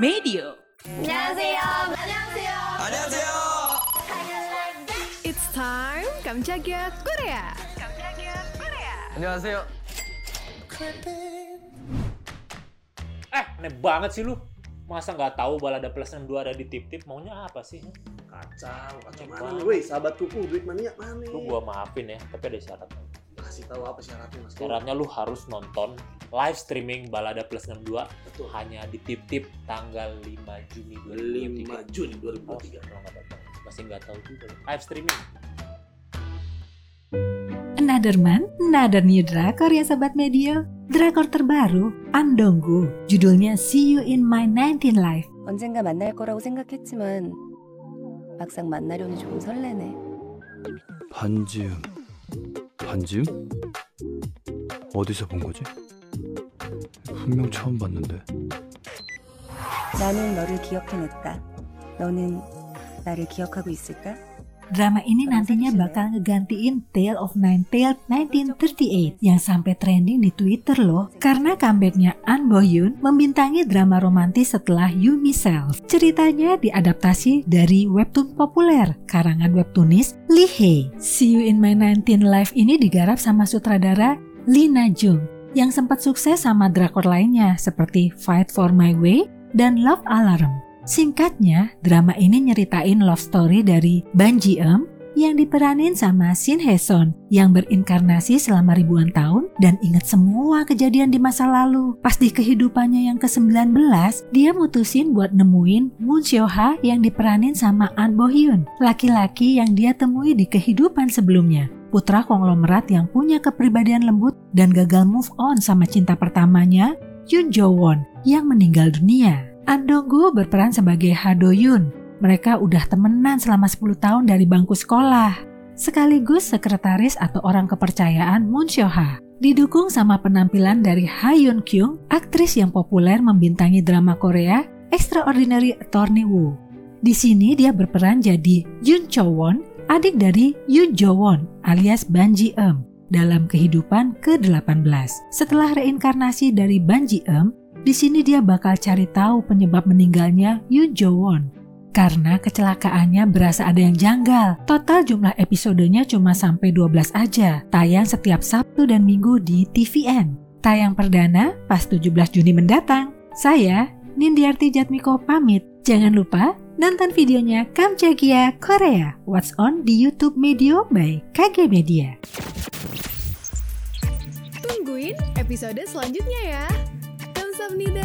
Medio. 안녕하세요. 안녕하세요. 안녕하세요. It's time Kamchagia Korea. 안녕하세요. Eh, aneh banget sih lu. Masa nggak tahu balada plus 62 ada di tip-tip? Maunya apa sih? Kacau, kacau Aneh mana banget. nih, woi, sahabat kuku, duit mania mana? Lu gua maafin ya, tapi ada syaratnya. kasih tahu apa syaratnya mas? Syaratnya lu harus nonton live streaming balada plus 62 Betul. hanya di tip-tip tanggal 5 Juni 5 2023. Juni Oh, 2023. kalau nggak datang. Masih nggak tahu juga. lu. Live streaming. Another Man, Another New Drakor ya Sobat Medio. Drakor terbaru, Andonggu. Judulnya See You in My 19 Life. 언젠가 만날 거라고 생각했지만 막상 만나려니 조금 설레네. 반지음 반지음? 어디서 본 거지? 분명 처음 봤는데 나는 너를 기억해냈다. 너는 나를 기억하고 있을까? Drama ini nantinya bakal ngegantiin Tale of Nine Tailed 1938 yang sampai trending di Twitter loh. Karena comebacknya An Bo Hyun membintangi drama romantis setelah You Myself. Ceritanya diadaptasi dari webtoon populer karangan webtoonis Lee Hae. See You in My 19 Life ini digarap sama sutradara Lee Na Jung yang sempat sukses sama drakor lainnya seperti Fight for My Way dan Love Alarm. Singkatnya, drama ini nyeritain love story dari Ban Ji Eum yang diperanin sama Shin Hye Son yang berinkarnasi selama ribuan tahun dan ingat semua kejadian di masa lalu. Pas di kehidupannya yang ke-19, dia mutusin buat nemuin Moon Seo Ha yang diperanin sama An Bo Hyun, laki-laki yang dia temui di kehidupan sebelumnya. Putra konglomerat yang punya kepribadian lembut dan gagal move on sama cinta pertamanya, Yoon Jo Won, yang meninggal dunia. Andonggu berperan sebagai Ha Do Yun. Mereka udah temenan selama 10 tahun dari bangku sekolah. Sekaligus sekretaris atau orang kepercayaan Moon Seo Ha. Didukung sama penampilan dari Ha Yun Kyung, aktris yang populer membintangi drama Korea Extraordinary Attorney Woo. Di sini dia berperan jadi Yoon Cho Won, adik dari Yoon Jo Won alias Ban Ji Eum dalam kehidupan ke-18. Setelah reinkarnasi dari Ban Ji Eum, di sini dia bakal cari tahu penyebab meninggalnya Yoon Jo Won. Karena kecelakaannya berasa ada yang janggal. Total jumlah episodenya cuma sampai 12 aja. Tayang setiap Sabtu dan Minggu di TVN. Tayang perdana pas 17 Juni mendatang. Saya, Nindiarti Jatmiko pamit. Jangan lupa nonton videonya Kamchagia Korea. What's on di YouTube Medio by KG Media. Tungguin episode selanjutnya ya. Avni.